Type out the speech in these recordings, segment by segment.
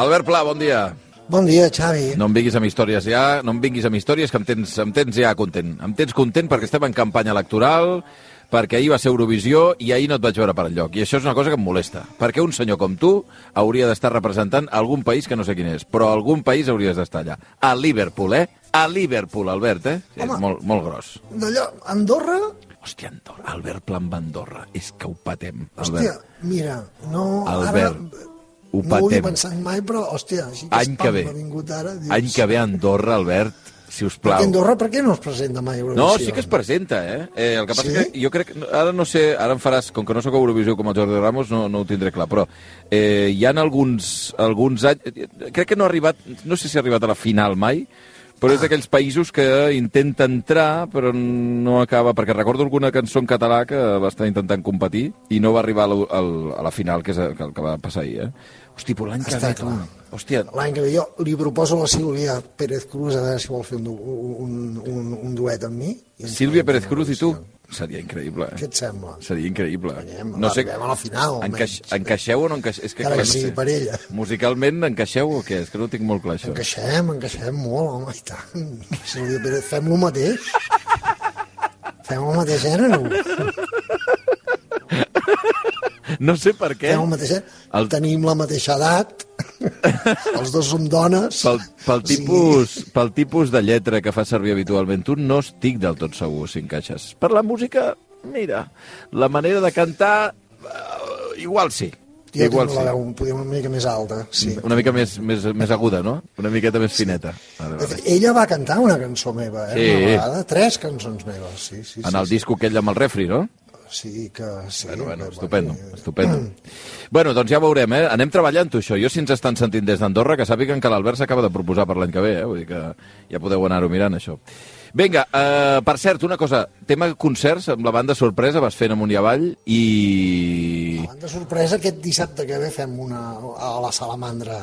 Albert Pla, bon dia. Bon dia, Xavi. No em vinguis amb històries ja, no em vinguis amb històries, que em tens, em tens ja content. Em tens content perquè estem en campanya electoral, perquè ahir va ser Eurovisió i ahir no et vaig veure per enlloc. I això és una cosa que em molesta, perquè un senyor com tu hauria d'estar representant algun país que no sé quin és, però algun país hauries d'estar allà. A Liverpool, eh? A Liverpool, Albert, eh? Sí, és Home. molt, molt gros. D'allò, Andorra, Hòstia, Andorra, Albert Pla amb Andorra. És que ho patem, hòstia, Albert. mira, no... Albert, ara, ho no ho patem. pensat mai, però, hòstia, així que Any que ve. vingut ara. Dius, Any que ve a Andorra, Albert, si us plau. Perquè Andorra, per què no es presenta mai a Eurovisió? No, sí que es presenta, eh? eh el que passa Sí? que jo crec... Ara no sé, ara em faràs... Com que no sóc a Eurovisió com el Jordi Ramos, no, no ho tindré clar, però eh, hi han alguns, alguns anys... Crec que no ha arribat... No sé si ha arribat a la final mai, però és d'aquells països que intenta entrar, però no acaba... Perquè recordo alguna cançó en català que va estar intentant competir i no va arribar a la, al, a la final, que és el que, el que va passar ahir, eh? Hosti, però l'any que ve, tu... Hòstia, L'any que ve jo li proposo a la Sílvia Pérez Cruz a veure si vol fer un, un, un, un duet amb mi. Sílvia Pérez Cruz i tu? Seria increïble, Què eh? et sembla? Seria increïble. Guanyem, no sé, a la final, encaix, encaixeu o no encaixeu? És que, Encara clar, que no sigui sé. per ella. Musicalment encaixeu o què? És que no ho tinc molt clar, això. Encaixem, encaixem molt, home, i tant. Pérez, fem el mateix. Fem el mateix gènere. No sé per què. Fem el mateix gènere. El- Tenim la mateixa edat. Els dos som dones. Pel, pel, tipus, pel tipus de lletra que fa servir habitualment tu, no estic del tot segur si encaixes. Per la música, mira, la manera de cantar, uh, igual sí. Jo igual tinc la veu una mica més alta, sí. Una mica més, més, més aguda, no? Una miqueta més fineta. Vale, vale. ella va cantar una cançó meva, eh? Sí. Una vegada, tres cançons meves, sí, sí. En sí, el disco aquell amb el refri, no? Sí, que sí. Bueno, bueno, que, estupendo, bueno, estupendo. Bueno, doncs ja veurem, eh? Anem treballant-ho, això. Jo, si ens estan sentint des d'Andorra, que sàpiguen que l'Albert s'acaba de proposar per l'any que ve, eh? Vull dir que ja podeu anar-ho mirant, això. Vinga, eh, per cert, una cosa. Tema concerts amb la banda sorpresa, vas fent amunt i avall i... La banda sorpresa, aquest dissabte que ve fem una a la Salamandra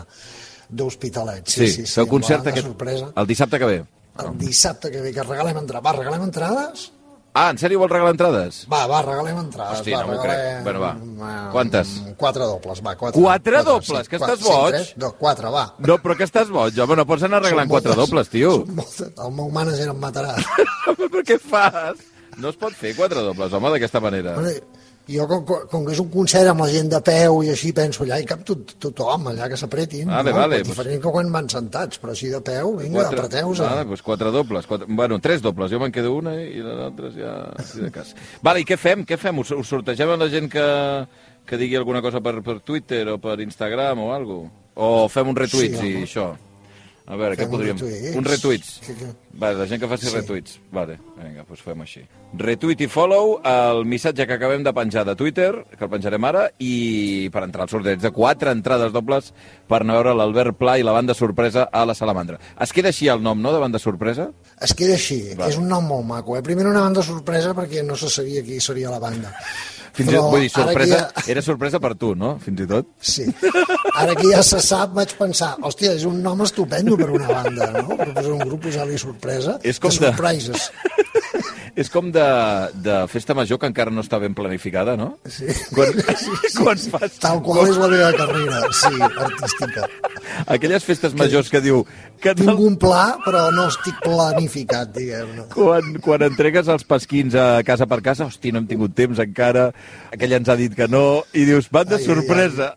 d'Hospitalet. Sí, Sí, sí, sí, feu la concert aquest... sorpresa. El dissabte que ve. El dissabte que ve, que regalem entrades. Va, regalem entrades? Ah, en sèrio vols regalar entrades? Va, va, regalem entrades. Hosti, va, no m'ho regalem, crec. Bueno, va. Quantes? Quatre dobles, va. Quatre, Quatre dobles? Que estàs sí, boig? tres, no, quatre, va. No, però que estàs boig, home, no pots anar arreglant Són quatre moltes, dobles, tio. moltes. El meu mànager em matarà. però què fas? No es pot fer quatre dobles, home, d'aquesta manera. Bueno, jo, com, com, que és un concert amb la gent de peu i així, penso, allà hi cap tot, tothom, allà que s'apretin. Vale, no? vale, Pues... Diferent que quan van sentats, però així de peu, vinga, apreteu-vos. Vale, doncs quatre dobles. Quatre... Bueno, tres dobles. Jo me'n quedo una i les altres ja... Si de cas. Vale, i què fem? Què fem? Us, us sortegem a la gent que, que digui alguna cosa per, per Twitter o per Instagram o alguna O fem un retuit Sí, i home. això? A veure, Fem què podríem... retuits. Un retuits. Vale, la gent que faci Sí. retuits. Vale, vinga, doncs fem així. Retuit i follow el missatge que acabem de penjar de Twitter, que el penjarem ara, i per entrar al sorteig de quatre entrades dobles per anar a veure l'Albert Pla i la banda sorpresa a la Salamandra. Es queda així el nom, no?, de banda sorpresa? Es queda així, Va. és un nom molt maco. Eh? Primer una banda sorpresa perquè no se sabia qui seria la banda. Fins i Però tot, vull dir, sorpresa, ja- era sorpresa per tu, no?, fins i tot. Sí. Ara que ja se sap, vaig pensar, hòstia, és un nom estupendo per una banda, no? Per posar un grup, posar-li sorpresa. És com de de- surprises. És com de, de festa major que encara no està ben planificada, no? Sí. Quan, Sí, sí. quan fas... Tal qual és la meva carrera, sí, artística. Aquelles festes majors que diu... Que Tinc tal, un pla, però no estic planificat, diguem-ne. quan, quan entregues els pasquins a casa per casa, hosti, no hem tingut temps encara, aquella ens ha dit que no, i dius, van de Ai, ai, sorpresa,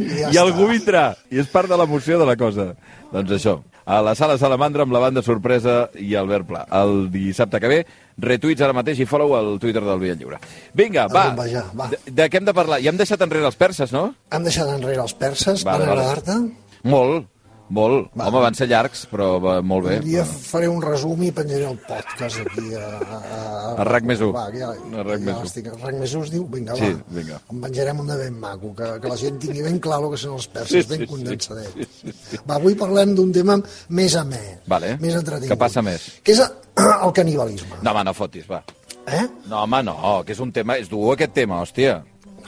I, ja i algú vindrà, i és part de l'emoció de la cosa. Doncs això, a la sala Salamandra amb la banda sorpresa i Albert Pla. El dissabte que ve, retuits ara mateix i follow al Twitter del Via Lliure. Vinga, va, Rumba ja, va. De, de què hem de parlar? Ja hem deixat enrere els perses, no? Hem deixat enrere els perses, van vale. agradar-te? Molt, molt. Va. Home, van ser llargs, però va, molt bé. Un dia Però... faré un resum i penjaré el podcast aquí a... A, A RAC més u. Va, ja, A RAC més ja u. l'estic- RAC més u es diu? Vinga, Sí, va. vinga. En penjarem un de ben maco, que, que la gent tingui ben clar el que són els perses, Sí, sí, ben sí. condensadet. Sí, sí, sí. Va, avui parlem d'un tema més amè, Vale. més entretingut. Què passa més? Que és el canibalisme. No, home, no fotis, va. Eh? No, home, no, que és un tema... És dur aquest tema, hòstia.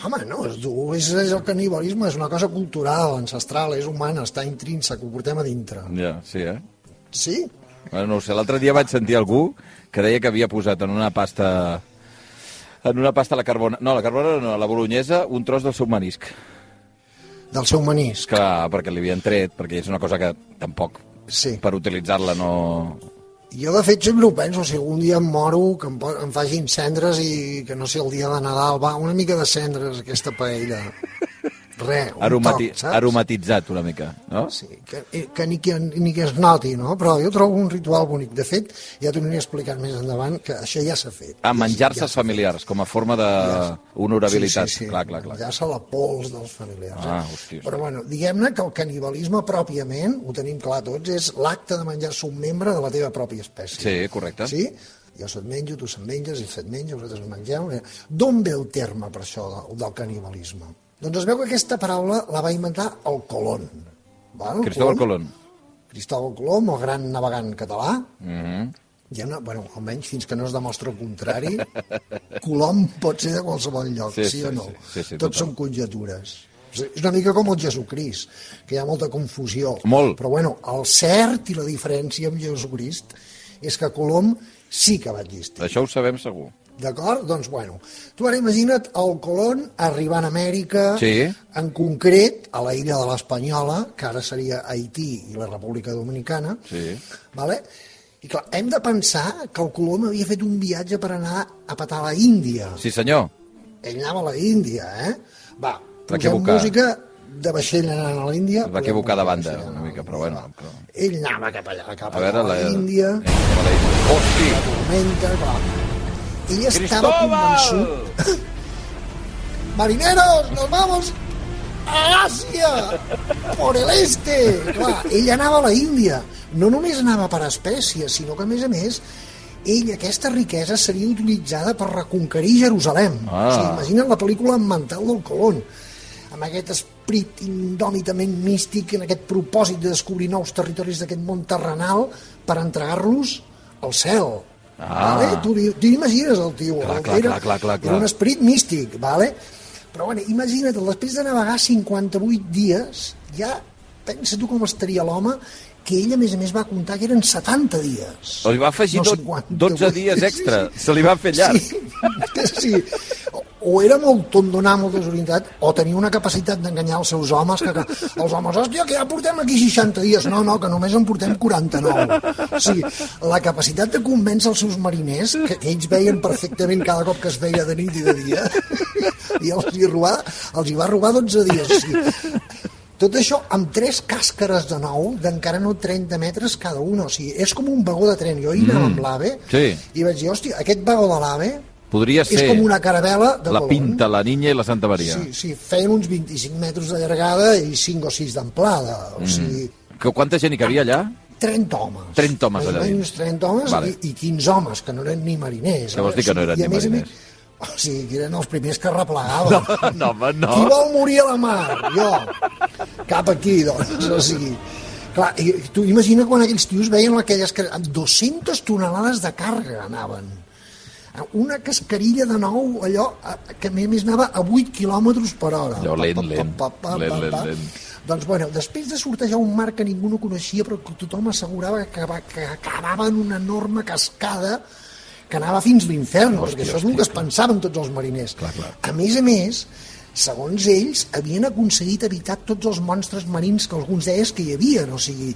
Home, no, és, dur, és, és el canibalisme, és una cosa cultural, ancestral, és humana, està intrínsec, ho portem a dintre. Ja, sí, eh? Sí? Bueno, no sé, l'altre dia vaig sentir algú que deia que havia posat en una pasta en una pasta la carbona... No, la carbona no, la bolognesa, un tros del seu manisc. Del seu manisc. Clar, perquè li havien tret, perquè és una cosa que tampoc Sí. per utilitzar-la no... Jo, de fet, sempre ho penso, si algun dia em moro, que em, em facin cendres i que no sé, el dia de Nadal, va, una mica de cendres, aquesta paella. Re, un Aromati toc, saps? aromatitzat una mica, no? Sí, que, que, ni, que, ni que es noti, no? Però jo trobo un ritual bonic. De fet, ja t'ho aniré explicant més endavant, que això ja s'ha fet. Ah, Ja- menjar-se ja familiars, com a forma d'honorabilitat. Sí, sí, sí. Clar, clar, clar. Menjar-se la pols dels familiars. Ah, eh? hòstia. Però bueno, diguem-ne que el canibalisme pròpiament, ho tenim clar tots, és l'acte de menjar-se un membre de la teva pròpia espècie. Sí, correcte. Sí? Jo se't menjo, tu se't menges, i se't menja, vosaltres mengeu... eh? D'on ve el terme per això del, del canibalisme? Doncs es veu que aquesta paraula la va inventar el Colón. Val? Cristóbal Colón. Cristóbal Colom, el gran navegant català, Mhm. hi ha una, bueno, almenys fins que no es demostra el contrari, Colom pot ser de qualsevol lloc, Sí, sí, sí, o no? sí, sí, sí, Tots total. són conjetures. És una mica com el Jesucrist, que hi ha molta confusió. Molt. Però bueno, el cert i la diferència amb Jesucrist és que Colom sí que va existir. Això ho sabem segur. D'acord? Doncs, bueno, tu ara imagina't el Colón arribant a Amèrica, Sí. en concret a la illa de l'Espanyola, que ara seria Haití i la República Dominicana, Sí. vale? i clar, hem de pensar que el Colom havia fet un viatge per anar a petar a la Índia. Sí, senyor. Ell anava a la Índia, eh? Va, posem música de vaixell anant a la Índia. Es va equivocar de banda, vaixell una a mica, però bueno. Però... Ell anava cap allà, cap A veure, la... la Índia, Eh, a la Índia. Hosti! tormenta, clar. Ell estava Cristóbal! convençut... Marineros, nos vamos a Àsia, por el este. Clar, ell anava a la Índia. No només anava per espècies, sinó que, a més a més, ell, aquesta riquesa seria utilitzada per reconquerir Jerusalem. Ah. O sigui, imagina't la pel·lícula mental del Colón, amb aquest esperit indòmitament místic, en aquest propòsit de descobrir nous territoris d'aquest món terrenal per entregar-los al cel. Ah. Vale? Tu tu imagines el tio. Clar, el que clar, era, clar, clar, clar, clar. Era un esperit místic, vale? però bueno, imagina't, després de navegar 58 dies, ja pensa tu com estaria l'home que ell, a més a més, va comptar que eren 70 dies. O li va afegir No, no, 58. 12 dies extra. Se li va fer llarg. Sí, sí. O, o era molt tondonar, molt desorientat, o tenia una capacitat d'enganyar els seus homes, que, que els homes, hòstia, que ja portem aquí 60 dies. No, no, que només en portem 49. O sigui, la capacitat de convèncer els seus mariners, que, que ells veien perfectament cada cop que es veia de nit i de dia, i els hi, robar, els hi va robar 12 dies. O sigui, tot això amb tres càscares de nou d'encara no 30 metres cada una. O sigui, és com un vagó de tren. Jo hi anava amb l'AVE sí. i vaig dir, hòstia, aquest vagó de l'AVE Podria és ser com una caravela de la Colón. Pinta, la Niña i la Santa Maria. Sí, sí, feien uns 25 metres de llargada i 5 o 6 d'amplada. Mm. O sigui, Que, quanta gent hi cabia allà? 30 homes. 30 homes allà dins. 30 homes Vale. i, i 15 homes, que no eren ni mariners. Què vols dir que no eren ni mariners? Més, o sigui, que eren els primers que replegaven. No, home, no. Qui vol morir a la mar? Jo. Cap aquí, doncs. O sigui, clar, i tu imagina quan aquells tios veien aquelles... que- amb 200 tonelades de càrrega anaven. Una cascarilla de nou, allò que a més anava a 8 quilòmetres per hora. Allò lent, lent. Lent, lent, lent. Doncs, bueno, després de sortejar un mar que ningú no coneixia, però que tothom assegurava que, que acabava en una enorme cascada que anava fins l'infern, perquè això és el que es pensaven tots els mariners. Clar, clar. A més a més, segons ells, havien aconseguit evitar tots els monstres marins que alguns deies que hi havia, o sigui,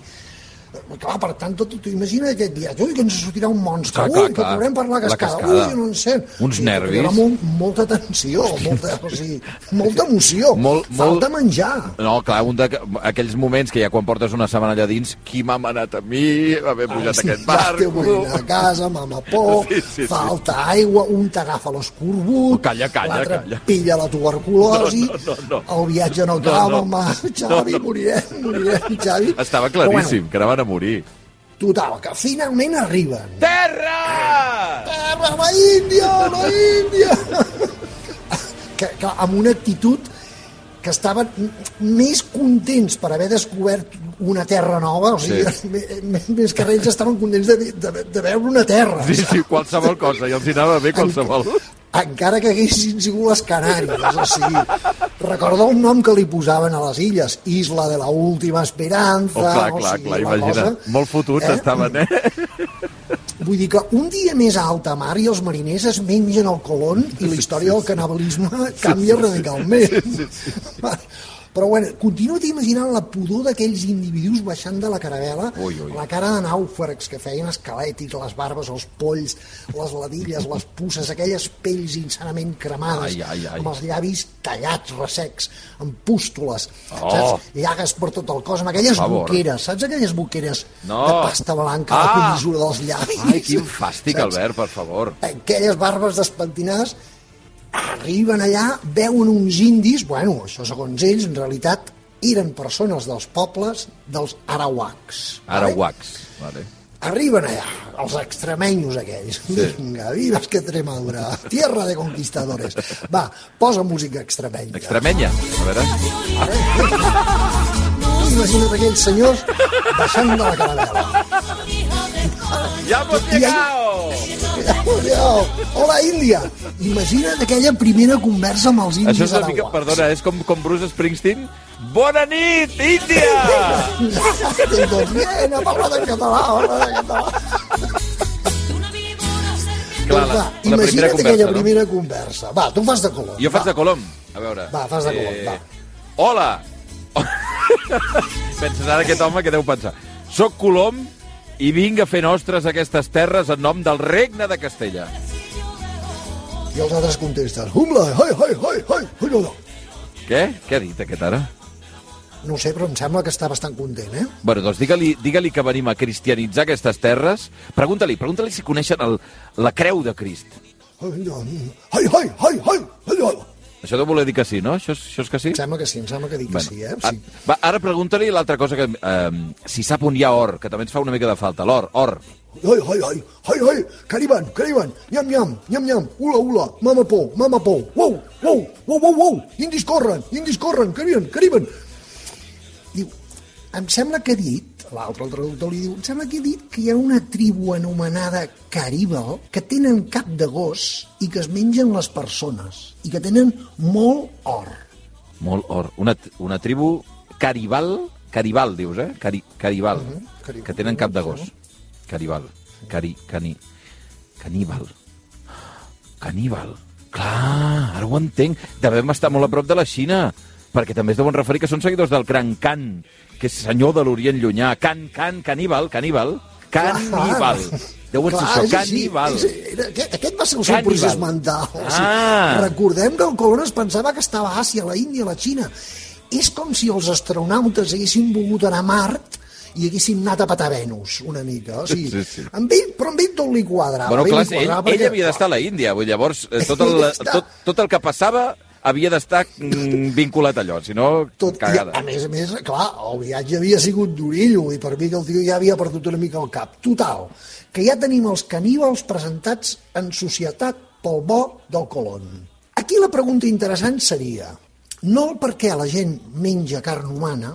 clar, per tant, tot, tu imagina aquest viatge, ui, que ens sortirà un monstre, Clar, clar, ui, que correm per la La cascada, cascada. ui, no en sent. Uns nervis. Hi havia molt, molta tensió, molta, o sigui, molta emoció, Molt- falta molt- menjar. No, clar, un d'aquells moments que ja quan portes una setmana allà dins, qui m'ha manat a mi, haver pujat a aquest Ja té barco... vull a casa, mama por, Sí, sí, sí. falta aigua, un t'agafa l'escorbut, Calla, calla, l'altre calla. pilla la tuberculosi, No, no, no, no. el viatge no acaba, no. no, no. Xavi, morirem, morirem, Xavi. Estava Però claríssim, que anaven a morir. Total, que finalment arriben. Terra! Terra, la Índia, la Índia! que, que amb una actitud que estaven més contents per haver descobert una terra nova, o sigui, Sí. sí. més que res estaven contents de, de, de veure una terra. Sí, sí, qualsevol cosa, i els hi anava bé qualsevol. Encara que haguessin sigut les Canàries, o sigui, recorda un nom que li posaven a les illes, Isla de la Última Esperanza... Oh, clar, o clar, sigui, clar, la imagina. cosa, Molt fotuts eh? estaven, eh? Vull dir que un dia més a alta mar i els mariners es mengen el colon i la història del canibalisme canvia radicalment. Però bueno, continua't imaginant la pudor d'aquells individus baixant de la caravela, Ui, ui. la cara de nàufrags que feien esquelètics, les barbes, els polls, les ladilles, les pusses, aquelles pells insanament cremades, Ai, ai, ai. amb els llavis tallats, ressecs, amb pústules, Oh. saps? Llagues per tot el cos, amb aquelles boqueres, saps aquelles boqueres No. de pasta blanca a la Ah. comissura dels llavis? Ai, quin fàstic, Saps? Albert, per favor. aquelles barbes despentinades arriben allà, veuen uns indis, bueno, això segons ells, en realitat eren persones dels pobles dels arauacs. vale? Arawaks. Vale. Arriben allà, els extremenyos aquells. Sí. Vinga, vives que Extremadura, tierra de conquistadores. Va, posa música extremenya. Extremenya. A veure. Imagina't aquells senyors baixant de la caravela. ¡Ya hemos I llegado! Cuidao. Hola, Índia! Imagina't aquella primera conversa amb els indis Això és una mica, perdona, és com, com Bruce Springsteen. Bona nit, Índia! doncs bien, ha parlat en català, ha parlat en català. Clar, doncs la, va, la primera imagina't conversa, aquella no? primera conversa. Va, tu fas de color. Jo faig de Colom. A veure. Va, fas de Colom, va. Hola! Penses ara aquest home que deu pensar. Soc Colom i vinc a fer nostres aquestes terres en nom del regne de Castella. I els altres contesten, humla, hai, hai, hai, hai, hai, no. Què? Què ha dit aquest ara? No sé, però em sembla que està bastant content, eh? Bueno, doncs digue-li digue que venim a cristianitzar aquestes terres. Pregunta-li, pregunta-li si coneixen el, la creu de Crist. Hai, no, hai, hai, hai, hai, hai, hai. Això deu voler dir que sí, no? Això, això és que sí? Em sembla que sí, em sembla que dic que sí, eh? a- Sí. va, ara pregunta-li l'altra cosa que... Eh, si sap on hi ha or, que també ens fa una mica de falta. L'or, or. Ai, ai, ai, que arriben, que arriben, nyam, nyam, nyam, nyam, ula, ula, mama por, mama por, uau, uau, uau, uau, uau, indis corren, indis corren, que arriben, que arriben. Diu, em sembla que ha dit, l'altre el traductor li diu, em sembla que ha dit que hi ha una tribu anomenada Caribal que tenen cap de gos i que es mengen les persones i que tenen molt or. Molt or. Una, una tribu caribal, caribal, dius, eh? Cari, caribal, Mhm, caribal. que tenen cap de gos. Caribal. Cari, cani, caníbal. Caníbal. Clar, ara ho entenc. Devem estar molt a prop de la Xina, perquè també es deuen referir que són seguidors del Gran Can, que és senyor de l'Orient Llunyà. Can, can, caníbal, caníbal. Caníbal. Deu ser això, és caníbal. és- era- aquest, aquest va ser el seu Caníbal. procés mental. O sigui, Ah. Recordem que el colon es pensava que estava a Àsia, a la Índia, a la Xina. És com si els astronautes haguessin volgut anar a Mart i haguessin anat a patar Venus, una mica. O sigui, Sí, sí. Amb ell, però amb ell tot li quadrava. Bueno, ell clar, li ell, quadrava ell perquè, havia d'estar a la Índia, llavors eh, tot el, tot, tot el que passava havia d'estar mm, vinculat a allò, si no, tot, i, cagada. a més a més, clar, el viatge havia sigut d'orillo i per mi que el tio ja havia perdut una mica el cap. Total, que ja tenim els caníbals presentats en societat pel bo del colon. Aquí la pregunta interessant seria no el per què la gent menja carn humana,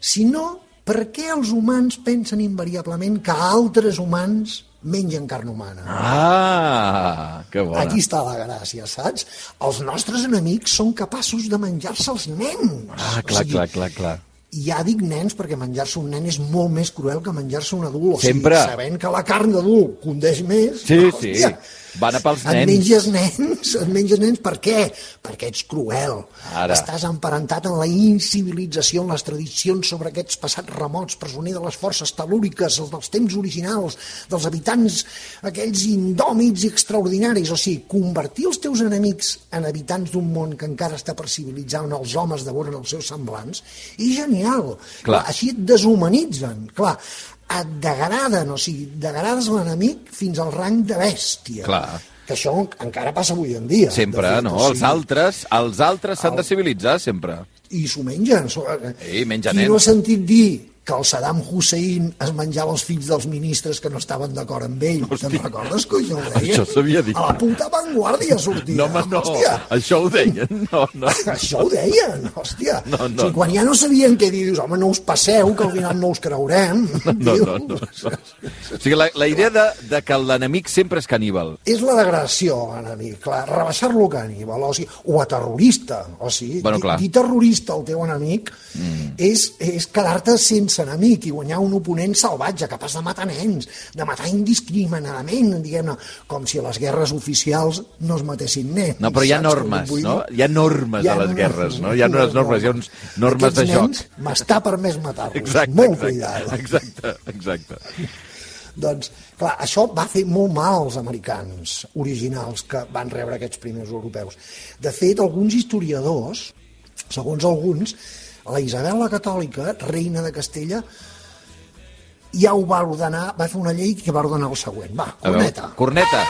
sinó per què els humans pensen invariablement que altres humans mengen carn humana. Ah, que bona. Aquí està la gràcia, saps? Els nostres enemics són capaços de menjar-se els nens. Ah, O clar, sigui, clar, clar, clar. I ja dic nens perquè menjar-se un nen és molt més cruel que menjar-se un adult. O Sempre. Sigui, sabent que la carn d'adult condeix més... Sí, sí, van a pels et nens. menges nens, et menges nens per què? Perquè ets cruel. Ara. Estàs emparentat en la incivilització, en les tradicions sobre aquests passats remots, presoner de les forces telúriques, els dels temps originals, dels habitants aquells indòmits i extraordinaris. O sigui, convertir els teus enemics en habitants d'un món que encara està per civilitzar, on els homes devoren els seus semblants, és genial. Clar. Així et deshumanitzen. Clar, et degraden, o sigui, degrades l'enemic fins al rang de bèstia. Clar. Que això encara passa avui en dia. Sempre, fet, no? o Els sigui, altres, els altres s'han de civilitzar, sempre. I s'ho mengen. Sí, menja Qui no ha sentit dir que el Saddam Hussein es menjava els fills dels ministres que no estaven d'acord amb ell. Te'n recordes que això ho deien? Això s'havia dit. A la puta vanguardia sortia. No, home, no, Hòstia, això ho deien. No, no. això ho deien, hòstia. No, no, o sigui, quan ja no sabien què dir, dius, home, no us passeu, que al final no us creurem. No, no, no, no. O sigui, la, la idea de, de que l'enemic sempre és caníbal. És la degradació, enemic, clar, rebaixar-lo caníbal, o, sigui, o a terrorista, o sigui, Bueno, clar. dir terrorista al teu enemic mm. és, és quedar-te sense enemic i guanyar un oponent salvatge, capaç de matar nens, de matar indiscriminadament, diguem-ne, com si a les guerres oficials no es matessin nens. No, però hi ha normes, vull no? Hi ha normes a les guerres, no? Hi ha unes normes, hi ha uns normes de Aquests joc. nens m'està permès matar-los. Molt exacte, cuidado. exacte, exacte. Doncs, clar, això va fer molt mal als americans originals que van rebre aquests primers europeus. De fet, alguns historiadors, segons alguns, la Isabel la Catòlica, reina de Castella, ja ho va ordenar, va fer una llei que va ordenar el següent. Va, corneta. corneta.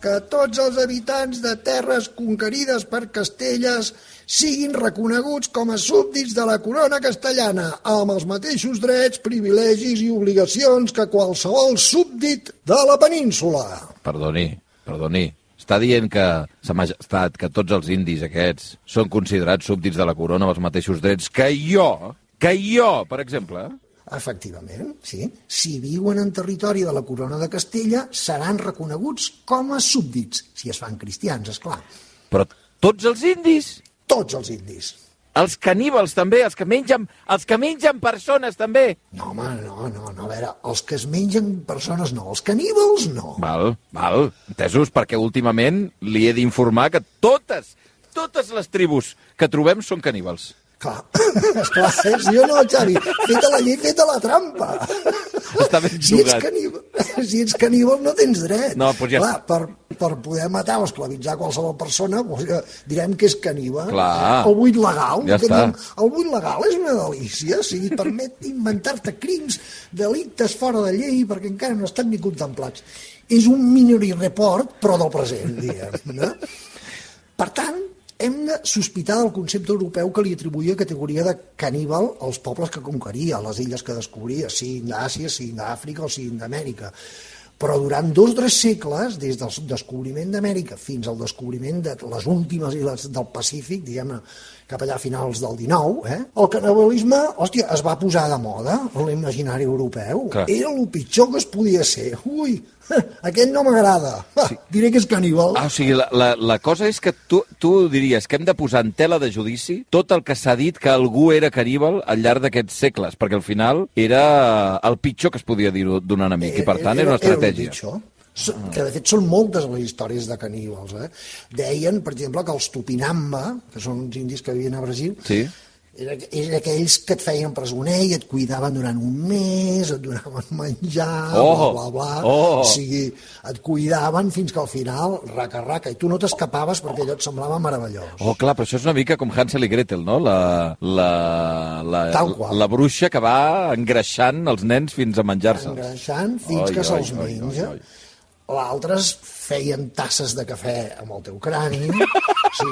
Que tots els habitants de terres conquerides per Castelles siguin reconeguts com a súbdits de la corona castellana, amb els mateixos drets, privilegis i obligacions que qualsevol súbdit de la península. Perdoni, perdoni. Està dient que, Sa Majestat, que tots els indis aquests són considerats súbdits de la corona amb els mateixos drets que jo, que jo, per exemple. Efectivament, sí. Si viuen en territori de la corona de Castella, seran reconeguts com a súbdits, si es fan cristians, és clar. Però tots els indis, Tots els indis. Els caníbals també, els que mengen, els que mengen persones també. No, home, no, no, no, a veure, els que es mengen persones no, els caníbals no. Val, val, entesos, perquè últimament li he d'informar que totes, totes les tribus que trobem són caníbals. Clar, esclar, si jo no, Xavi, feta la llei, feta la trampa. Està ben si ets, jugat. caníbal, si ets caníbal no tens dret. No, doncs ja Clar, per, per poder matar o esclavitzar qualsevol persona, doncs, direm que és caníbal. Clar. El buit legal, Ja que està. diem, el buit legal és una delícia, o sigui, permet inventar-te crims, delictes fora de llei, perquè encara no estan ni contemplats. És un minority report, però del present, diguem. No? Per tant, hem de sospitar del concepte europeu que li atribuïa categoria de caníbal als pobles que conqueria, les illes que descobria, siguin d'Àsia, siguin d'Àfrica o siguin d'Amèrica. Però durant dos o tres segles, des del descobriment d'Amèrica fins al descobriment de les últimes illes del Pacífic, diguem-ne, cap allà a finals del 19, eh? el canibalisme, hòstia, es va posar de moda en l'imaginari europeu. Clar. Era el pitjor que es podia ser. Ui, aquest no m'agrada. Sí. Diré que és caníbal. Ah, o sigui, la, la, la cosa és que tu, tu diries que hem de posar en tela de judici tot el que s'ha dit que algú era caníbal al llarg d'aquests segles, perquè al final era el pitjor que es podia dir d'un enemic, i per tant era una estratègia. Era pitjor. Que de fet són moltes les històries de caníbals. Eh? Deien, per exemple, que els Tupinamba, que són uns indis que vivien a Brasil, Sí. era, era aquells que et feien presoner i et cuidaven durant un mes, et donaven menjar, Oh! bla, bla, bla. Oh! O sigui, et cuidaven fins que al final, raca, raca, i tu no t'escapaves perquè allò et semblava meravellós. Oh, clar, però això és una mica com Hansel i Gretel, no? La, la, la, qual. la bruixa que va engreixant els nens fins a menjar-se'ls. engreixant fins Oi, que oi, se'ls oi, oi, menja. Oi. L'altres feien tasses de cafè amb el teu crani. Sí.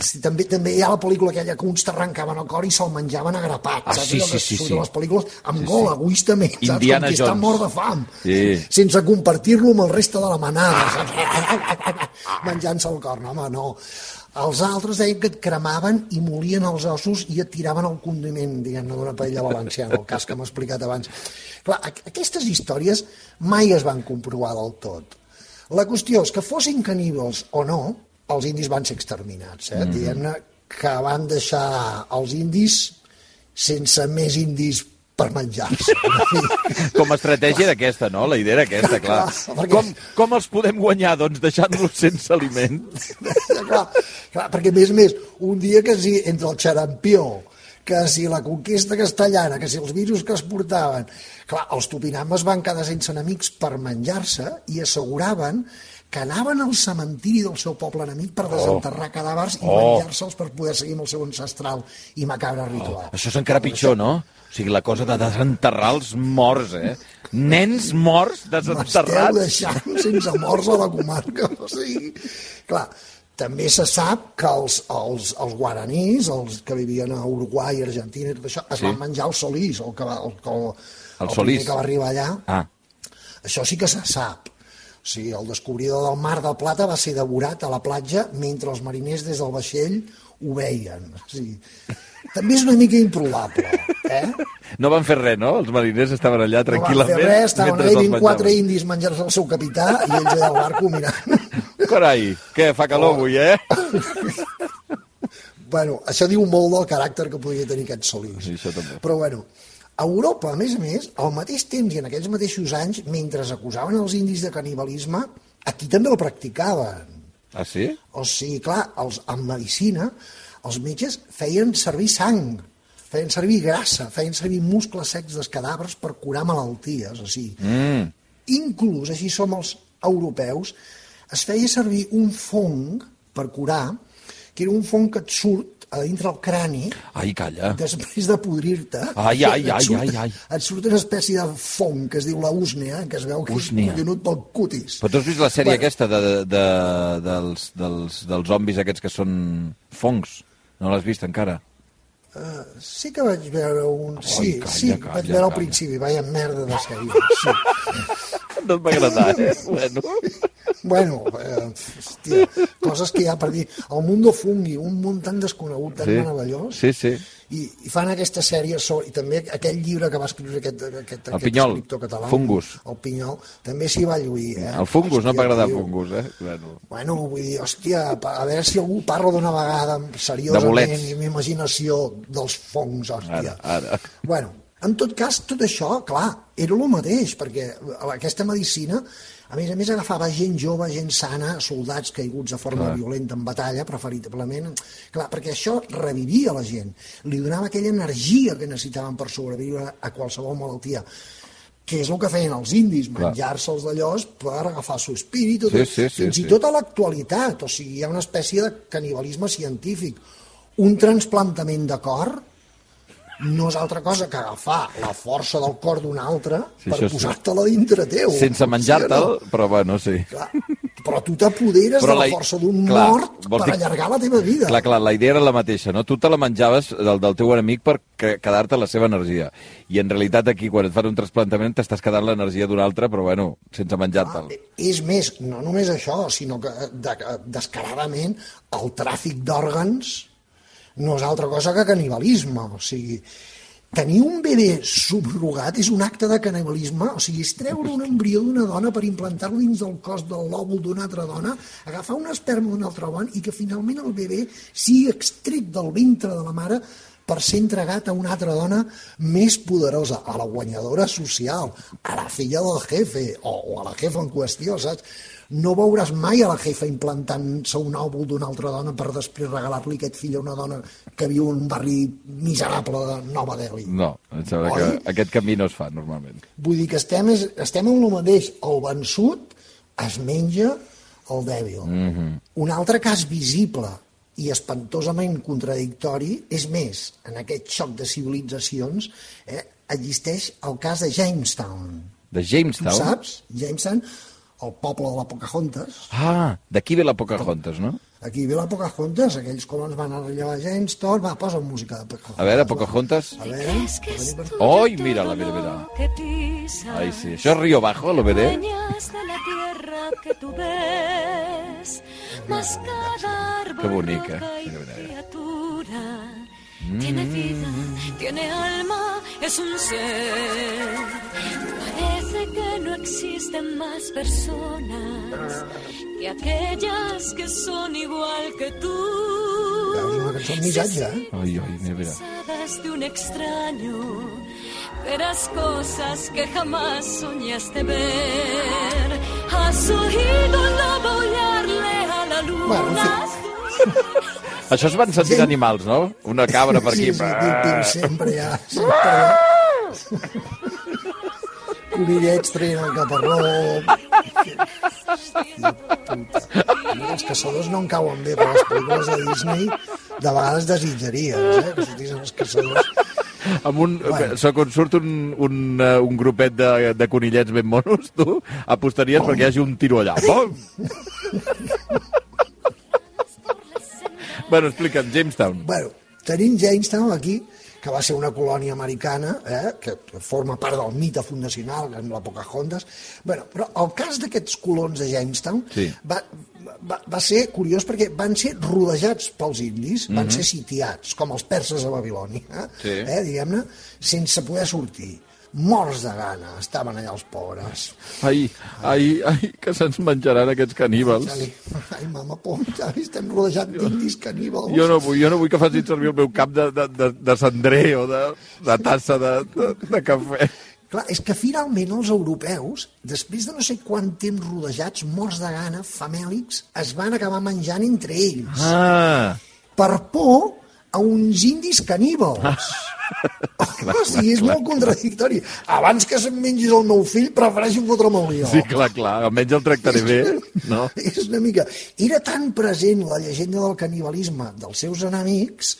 Sí, també, també hi ha la pel·lícula aquella que uns t'arrencaven el cor i se'l menjaven agrapat, Ah, saps? sí, sí, sí, sí. les pel·lícules amb Sí, gol, sí. egoistament, saps? Indiana Com qui està Jones. mort de fam, Sí. sense compartir-lo amb el reste de la manada, saps? Menjant-se el cor, no, home, no. Els altres deien que et cremaven i molien els ossos i et tiraven el condiment, diguem-ne, d'una paella valenciana, el cas que m'ha explicat abans. Clar, aqu- aquestes històries mai es van comprovar del tot. La qüestió és que fossin caníbals o no, els indis van ser exterminats, eh? Mm -hmm. diguem-ne que van deixar els indis sense més indis per menjar-se. Com a estratègia d'aquesta, no? La idea era aquesta, clar. Clar, perquè- Com, com els podem guanyar, doncs, deixant-los sense aliment? clar, clar, perquè a més a més, un dia que si entre el xarampió, que si la conquesta castellana, que si els virus que es portaven... Clar, els tupinames van quedar sense enemics per menjar-se i asseguraven que anaven al cementiri del seu poble enemic per desenterrar cadàvers i Oh. menjar-se'ls per poder seguir amb el seu ancestral i macabre ritual. Això és encara pitjor, no? O sigui, la cosa de desenterrar els morts, eh? Nens morts M'esteu desenterrats. deixant sense morts a la comarca. O sigui, clar, També se sap que els, els, els guaranís, els que vivien a Uruguai, Argentina i tot això, es Sí. van menjar el solís, el, que va, el, el, El el solís. que va arribar allà. Ah, Això sí que se sap. O sigui, el descobridor del Mar del Plata va ser devorat a la platja mentre els mariners des del vaixell ho veien. O sigui, també és una mica improbable, eh? no van fer res, no? Els mariners estaven allà No van tranquil·lament. fer res, estaven allà 24 menjaven. indis menjant-se el seu capità i ells allà al barco mirant. Carai, què, fa calor avui, eh? bueno, això diu molt del caràcter que podria tenir aquest solís. Sí, això també. Però bueno, a Europa, a més a més, al mateix temps i en aquells mateixos anys, mentre acusaven els indis de canibalisme, aquí també el practicaven. Ah, sí? O sigui, clar, els, en medicina, els metges feien servir sang, feien servir grassa, feien servir muscles secs dels cadàvers per curar malalties. O sigui, Mm. inclús, així som els europeus, es feia servir un fong per curar, que era un fong que et surt a dintre del crani Ai, calla. després de podrir-te. Ai, ai, ai, surt, ai, ai. Et surt una espècie de fong que es diu la úsnea, que es veu que Úsnea. és collonut pel cutis. Però tu has vist la sèrie Bueno. aquesta de, de, de, dels, dels, dels zombis aquests que són fongs? No l'has vist encara? Sí que vaig veure un... Sí, calla, sí, calla, vaig veure al calla. principi, vaya merda de sèrie. Sí. No et va agradar, eh? Bueno. Bueno, eh, hòstia, coses que hi ha per dir. El Mundo Fungi, un món tan desconegut, tan Sí. meravellós, Sí, sí. i, i fan aquesta sèrie sobre, i també aquell llibre que va escriure aquest, aquest, El aquest Pinyol, escriptor català, Fungus. el Pinyol, també s'hi va lluir. Eh? El fungus, no Hòstia, m'agrada tio. fungus, eh? Bueno. Bueno, vull dir, hòstia, a veure si algú parla d'una vegada seriosament i amb imaginació dels fongs, hòstia. Ara, ara. Bueno, en tot cas, tot això, clar, era el mateix, perquè aquesta medicina, a més a més, agafava gent jove, gent sana, soldats caiguts de forma Clar. violenta en batalla, preferiblement, clar, perquè això revivia la gent, li donava aquella energia que necessitaven per sobreviure a qualsevol malaltia que és el que feien els indis, menjar-se'ls d'allòs per agafar el seu espírit, Sí, sí, sí, fins sí. i tot a l'actualitat, o sigui, hi ha una espècie de canibalisme científic. Un transplantament de cor no és altra cosa que agafar la força del cor d'un altre Sí, per posar-te-la dintre teu. Sense menjar-te'l, no? però bueno, sí. Clar, però tu t'apoderes de la la- força d'un mort per dir- allargar la teva vida. Clar, clar, la idea era la mateixa, no? Tu te la menjaves del, del teu enemic per que- quedar-te la seva energia. I en realitat aquí, quan et fan un trasplantament, t'estàs quedant l'energia d'un altre, però bueno, sense menjar-te'l. Ah, és més, no només això, sinó que de, descaradament el tràfic d'òrgans no és altra cosa que canibalisme. O sigui, tenir un bebè subrogat és un acte de canibalisme, o sigui, és treure un embrió d'una dona per implantar-lo dins del cos del lòbul d'una altra dona, agafar un esperma d'un altre home i que finalment el bebè sigui extret del ventre de la mare per ser entregat a una altra dona més poderosa, a la guanyadora social, a la filla del jefe, o, o a la jefa en qüestió, saps? No veuràs mai a la jefa implantant-se un òvul d'una altra dona per després regalar-li aquest fill a una dona que viu en un barri miserable de Nova Delhi. No, em sembla Oi? que aquest camí no es fa, normalment. Vull dir que estem, estem en el mateix. El vençut es menja el dèbil. Mm -hmm. Un altre cas visible i espantosament contradictori és més, en aquest xoc de civilitzacions eh, existeix el cas de Jamestown. De Tu Jamestown? saps? Jamestown, el poble de la Pocahontas. Ah, d'aquí ve la Pocahontas, no? Aquí ve la Pocahontas, aquells colons van a Jamestown. Va, posa música de Pocahontas. A veure, Pocahontas... A veure, a veure per... Ai, mira-la, mira, mira. Ai, sí. Això és Río Bajo, lo veré? La que tú ves, mas cada árbol, Qué bonica. Mira, mira, mira. Tiene vida, tiene alma, es un ser. Parece que no existen más personas que aquellas que son igual que tú. Missatge, eh? Mira, mira. Pensadas de un extraño, verás cosas que jamás soñaste ver. Has oído el lobo aullarle a la luna. Bueno, en Això es van sentir Sí. animals, no? Una cabra per aquí. Sí, sí, pim, pim, sempre hi ha... Sempre hi ha... Conillets traient el caparró... Hòstia Els caçadors no en cauen bé, però les pel·lícules de Disney de vegades desitjaries, eh? Que sortissin els caçadors. Amb un, Bueno. quan surt un, un, uh, un grupet de, de conillets ben monos, tu apostaries perquè hi hagi un tiro allà. Bom! Bueno, explica't, Jamestown. Bueno, tenim Jamestown aquí, que va ser una colònia americana, eh, que forma part del mite fundacional en la Pocahontas. Bueno, però el cas d'aquests colons de Jamestown Sí. va, va, va ser curiós perquè van ser rodejats pels indis, van ser sitiats, com els perses a Babilònia, Sí. eh, diguem-ne, sense poder sortir. Morts de gana, estaven allà els pobres. Ai, ai, ai, que se'ns menjaran aquests caníbals. Ai, mama, Xavi, estem rodejats d'indis caníbals. Jo no vull, jo no vull que facin servir el meu cap de, de, de, de cendrer o de, de tassa de, de, de cafè. Clar, és que finalment els europeus, després de no sé quant temps rodejats, morts de gana, famèlics, es van acabar menjant entre ells. Ah, Per por a uns indis caníbals. clar, o sigui, és clar, molt contradictori. Abans que se'm mengis el meu fill, prefereixo fotre'm el lió. sí, clar, clar, almenys el tractaré bé, no? És una mica... Era tan present la llegenda del canibalisme dels seus enemics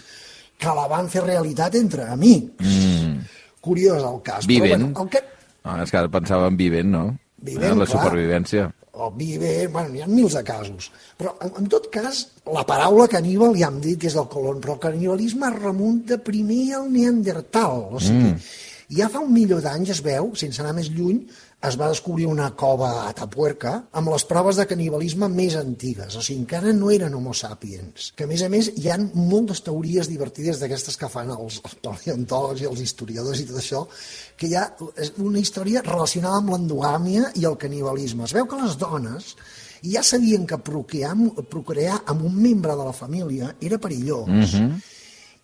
que la van fer realitat entre amics. Mm. Curiós el cas. Viven. Però, bueno, el que, Ah, és que ara pensava en vivent, no? Vivent, Eh, la clar. supervivència. O vive, bueno, n'hi ha mils de casos. Però, en, en tot cas, la paraula caníbal ja hem dit que és del colon, però el canibalisme remunta primer al neandertal. O sigui, mm. ja fa un milió d'anys es veu, sense anar més lluny, es va descobrir una cova a Atapuerca amb les proves de canibalisme més antigues. O sigui, encara no eren homo sapiens. Que, a més a més, hi han moltes teories divertides d'aquestes que fan els, els paleontòlegs i els historiadors i tot això, que hi ha una història relacionada amb l'endogàmia i el canibalisme. Es veu que les dones ja sabien que procrear, procrear amb un membre de la família era perillós. Mm -hmm.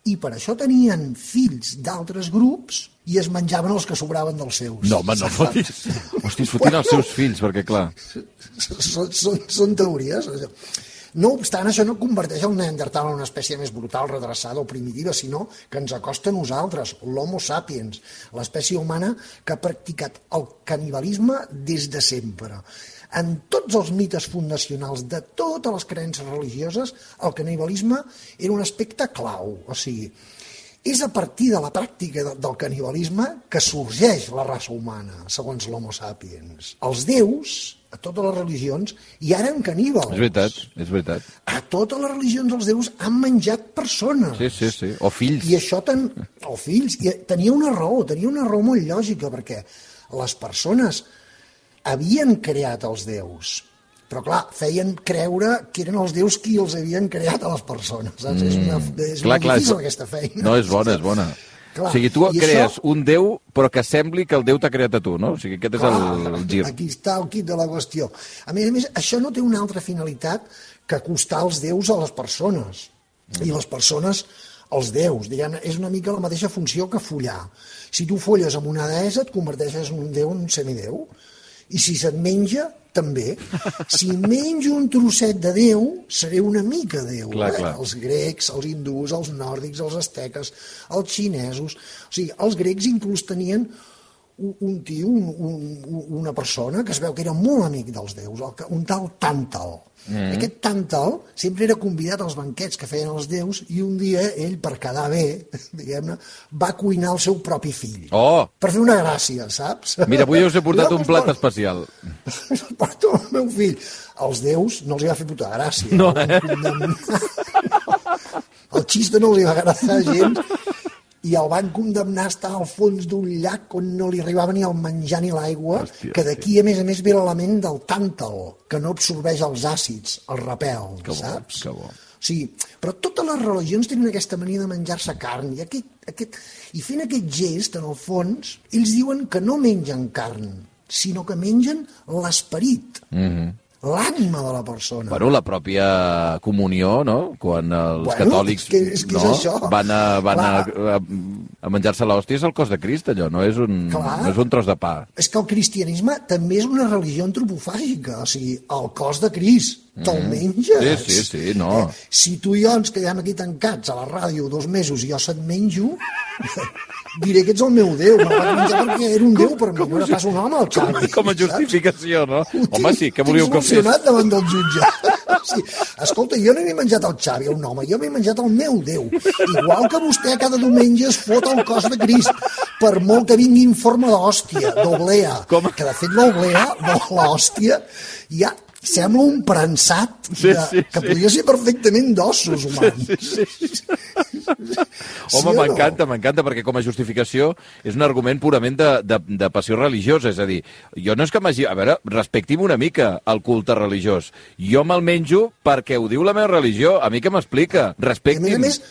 I per això tenien fills d'altres grups i es menjaven els que sobraven dels seus. No, home, no fotis. Hosti, es fotien els seus fills, perquè, clar... són, són, són teories. No obstant, això no converteix el neandertal en una espècie més brutal, redreçada o primitiva, sinó que ens acosta a nosaltres, l'homo sapiens, l'espècie humana que ha practicat el canibalisme des de sempre. En tots els mites fundacionals de totes les creences religioses, el canibalisme era un aspecte clau. O sigui, és a partir de la pràctica de- del canibalisme que sorgeix la raça humana, segons l'homo sapiens. Els déus, a totes les religions, hi eren caníbals. És veritat, és veritat. A totes les religions els déus han menjat persones. Sí, sí, sí. O fills. I això ten... o fills, i tenia una raó, tenia una raó molt lògica, perquè les persones havien creat els déus, però clar, feien creure que eren els déus qui els havien creat a les persones. Saps? És una, és clar, molt clar, difícil és- aquesta feina. No, és bona, és bona. Clar, o sigui, tu crees això- un déu, però que sembli que el déu t'ha creat a tu, no? O sigui, aquest és el, el gir. Aquí està el kit de la qüestió. A més a més, això no té una altra finalitat que acostar els déus a les persones. I les persones als déus. Diguem, és una mica la mateixa funció que follar. Si tu folles amb una deessa, et converteixes en un déu en un semidéu. I si se't menja, també. Si menjo un trosset de Déu, seré una mica Déu. Clar, eh? clar. Els grecs, els hindús, els nòrdics, els asteques, els xinesos... O sigui, els grecs inclús tenien un, un tio, un, un, una persona que es veu que era molt amic dels déus, un tal Tàntal. Mm. Aquest Tàntal sempre era convidat als banquets que feien els déus i un dia ell, per quedar bé, diguem-ne, va cuinar el seu propi fill. Oh! Per fer una gràcia, saps? Mira, avui us he portat un plat especial. porto el meu fill. Els déus no els hi va fer puta gràcia. No, condemnar. El xiste no hi va agradar gens i el van condemnar a estar al fons d'un llac on no li arribava ni el menjar ni l'aigua, que d'aquí, a més a més, ve l'element del tàntal, que no absorbeix els àcids, el repel, Que bo, saps? que bo. Sigui, però totes les religions tenen aquesta mania de menjar-se carn i, aquest, aquest, i fent aquest gest, en el fons, ells diuen que no mengen carn, sinó que mengen l'esperit, mm -hmm. L'ànima de la persona. Bueno, la pròpia comunió, no? Quan els Bueno, catòlics és que- és que és no? això. van a, van a, Clar. a, a menjar-se l'hòstia és el cos de Crist, allò, no és, un, Clar. no és un tros de pa. És que el cristianisme també és una religió antropofàgica, o sigui, el cos de Crist, te'l menges. Mm. Sí, sí, sí, no. Eh, si tu i jo ens quedem aquí tancats a la ràdio dos mesos i jo se't menjo, diré que ets el meu Déu, me'l vaig menjar perquè era un Déu per mi, no era pas un home, el Xavi. Com a saps? justificació, no? Ho Home, tinc- sí, què volíeu tinc que fes? emocionat davant del jutge. Sí. Escolta, jo no m'he menjat el Xavi, un home, jo m'he menjat el meu Déu. Igual que vostè cada diumenge es fot el cos de Crist, per molt que vingui en forma d'hòstia, d'oblea. Com? Que de fet l'oblea, l'hòstia, ja sembla un prensat Sí, de, sí, que sí. podria ser perfectament d'ossos humans. Sí, sí. Sí Home, o no? m'encanta, m'encanta, perquè com a justificació és un argument purament de, de, de passió religiosa. És a dir, jo no és que m'hagi... A veure, respecti'm una mica el culte religiós. Jo me'l menjo perquè ho diu la meva religió. A mi què m'explica? I a més a Respecti'm. més,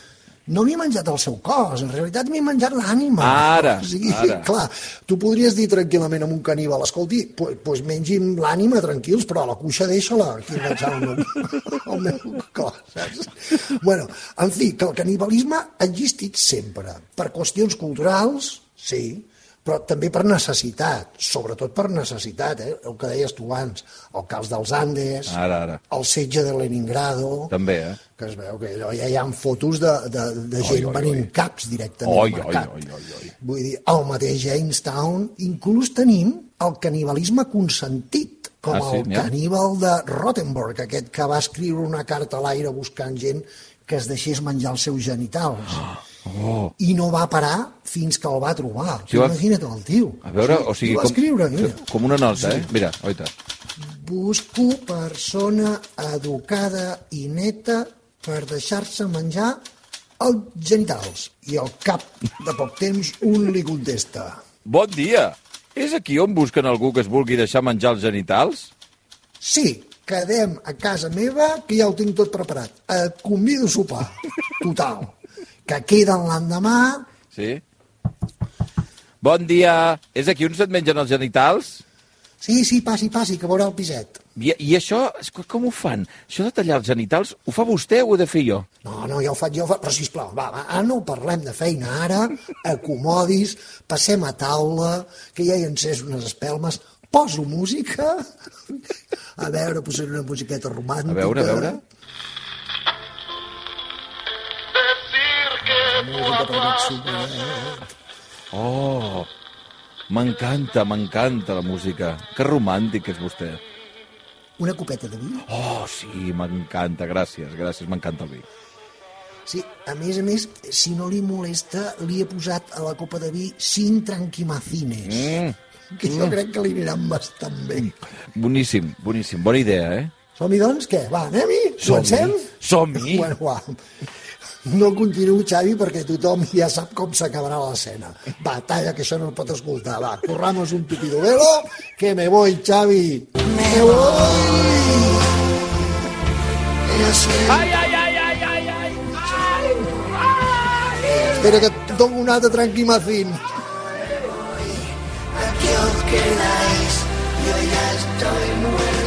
no m'he menjat el seu cos, en realitat m'he menjat l'ànima. Ara, o sigui, ara. Clar, tu podries dir tranquil·lament a un caníbal, escolti, pues, pues mengi'm l'ànima tranquils, però la cuixa deixa-la aquí enganxada al meu, al meu cos, saps? Bueno, en fi, que el canibalisme ha existit sempre, per qüestions culturals, sí, però també per necessitat, sobretot per necessitat, eh? el que deies tu abans, el cas dels Andes, Ara, ara. el setge de Leningrado, També, eh? que es veu que allò ja hi ha fotos de, de, de gent oi, venint oi. caps directament Oi, al oi, mercat. oi, oi, oi. Vull dir, el mateix Jamestown, inclús tenim el canibalisme consentit, com Ah, sí, el caníbal de Rottenburg, aquest que va escriure una carta a l'aire buscant gent que es deixés menjar els seus genitals. Oh. I no va parar fins que el va trobar. Sí, va- Imagina't el tio. A veure, o sigui, com, escriure, mira. com una nota, eh? Mira, oita. Busco persona educada i neta per deixar-se menjar els genitals. I al cap de poc temps un li contesta. Bon dia! És aquí on busquen algú que es vulgui deixar menjar els genitals? Sí, quedem a casa meva, que ja ho tinc tot preparat. Et convido a sopar. Total. Que queden l'endemà... Sí? Bon dia! És aquí on se't mengen els genitals? Sí, sí, passi, passi, que veurà el piset. I, I això, com ho fan? Això de tallar els genitals, ho fa vostè o ho he de fer jo? No, no, ja ho faig jo, però sisplau, va, va, ara no parlem de feina, ara acomodis, passem a taula, que ja hi he encès unes espelmes, poso música, a veure, posaré una musiqueta romàntica. A veure, a veure. Música per aquest sopet. Oh, m'encanta, m'encanta la música. Que romàntic és vostè. Una copeta de vi? Oh, sí, m'encanta, gràcies, gràcies, m'encanta el vi. Sí, a més a més, si no li molesta, li he posat a la copa de vi cinc tranquimacines, Mm, que jo crec que li aniran bastant bé. boníssim, boníssim, bona idea, eh? Som-hi, doncs? Què? Va, anem-hi? Som-hi, Comencem? som-hi. Bueno, va. No continuo, Xavi, perquè tothom ja sap com s'acabarà l'escena. Va, talla, que això no es pot escoltar. Va, corramos un tupido velo, que me voy, Xavi. Me voy. Ai, ai, ai, ai, ai, ai, Espera, que et dono un altre tranquimacín. Aquí os quedáis, yo ya estoy muerto.